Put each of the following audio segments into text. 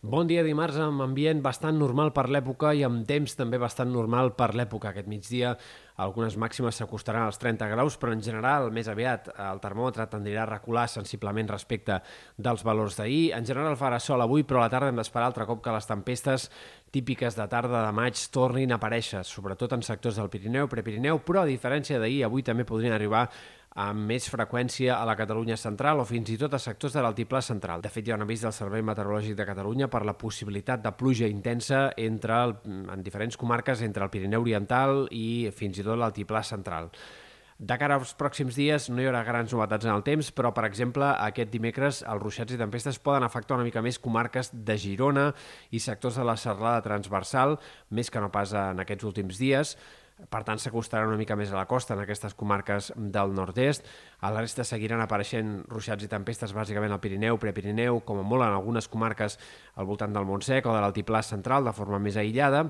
Bon dia dimarts amb ambient bastant normal per l'època i amb temps també bastant normal per l'època. Aquest migdia algunes màximes s'acostaran als 30 graus, però en general més aviat el termòmetre tendirà a recular sensiblement respecte dels valors d'ahir. En general farà sol avui, però a la tarda hem d'esperar altre cop que les tempestes típiques de tarda de maig tornin a aparèixer, sobretot en sectors del Pirineu, Prepirineu, però a diferència d'ahir, avui també podrien arribar amb més freqüència a la Catalunya central o fins i tot a sectors de l'altiplà central. De fet, hi ha un avís del Servei Meteorològic de Catalunya per la possibilitat de pluja intensa entre el, en diferents comarques entre el Pirineu Oriental i fins i tot l'altiplà central. De cara als pròxims dies no hi haurà grans novetats en el temps, però, per exemple, aquest dimecres els ruixats i tempestes poden afectar una mica més comarques de Girona i sectors de la serralada transversal, més que no pas en aquests últims dies. Per tant, s'acostaran una mica més a la costa en aquestes comarques del nord-est. A la resta seguiran apareixent ruixats i tempestes bàsicament al Pirineu, Prepirineu, com a molt en algunes comarques al voltant del Montsec o de l'altiplà central de forma més aïllada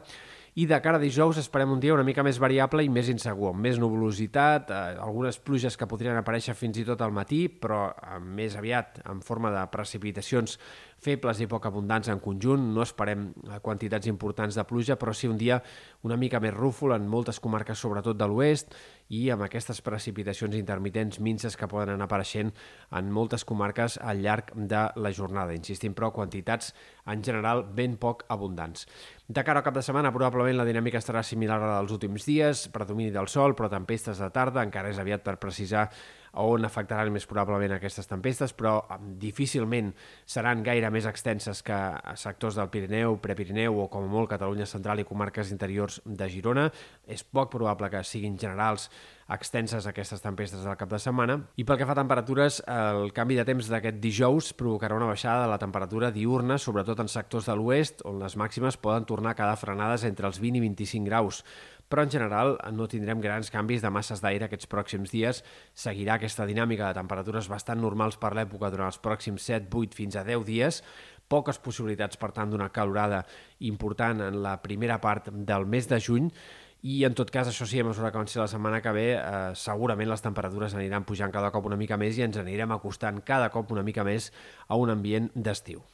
i de cara a dijous esperem un dia una mica més variable i més insegur, amb més nuvolositat, eh, algunes pluges que podrien aparèixer fins i tot al matí, però eh, més aviat en forma de precipitacions febles i poc abundants en conjunt. No esperem eh, quantitats importants de pluja, però sí un dia una mica més rúfol en moltes comarques, sobretot de l'oest, i amb aquestes precipitacions intermitents minces que poden anar apareixent en moltes comarques al llarg de la jornada. Insistim, però, quantitats en general ben poc abundants. De cara al cap de setmana, probablement la dinàmica estarà similar a la dels últims dies, predomini del sol, però tempestes de tarda, encara és aviat per precisar on afectaran més probablement aquestes tempestes, però difícilment seran gaire més extenses que sectors del Pirineu, Prepirineu o com a molt Catalunya Central i comarques interiors de Girona. És poc probable que siguin generals extenses aquestes tempestes del cap de setmana. I pel que fa a temperatures, el canvi de temps d'aquest dijous provocarà una baixada de la temperatura diurna, sobretot en sectors de l'oest, on les màximes poden tornar a quedar frenades entre els 20 i 25 graus. Però en general no tindrem grans canvis de masses d'aire aquests pròxims dies. Seguirà aquesta dinàmica de temperatures bastant normals per l'època durant els pròxims 7, 8 fins a 10 dies, poques possibilitats, per tant, d'una calorada important en la primera part del mes de juny i en tot cas, això sí, a mesura que avanci la setmana que ve, eh, segurament les temperatures aniran pujant cada cop una mica més i ens anirem acostant cada cop una mica més a un ambient d'estiu.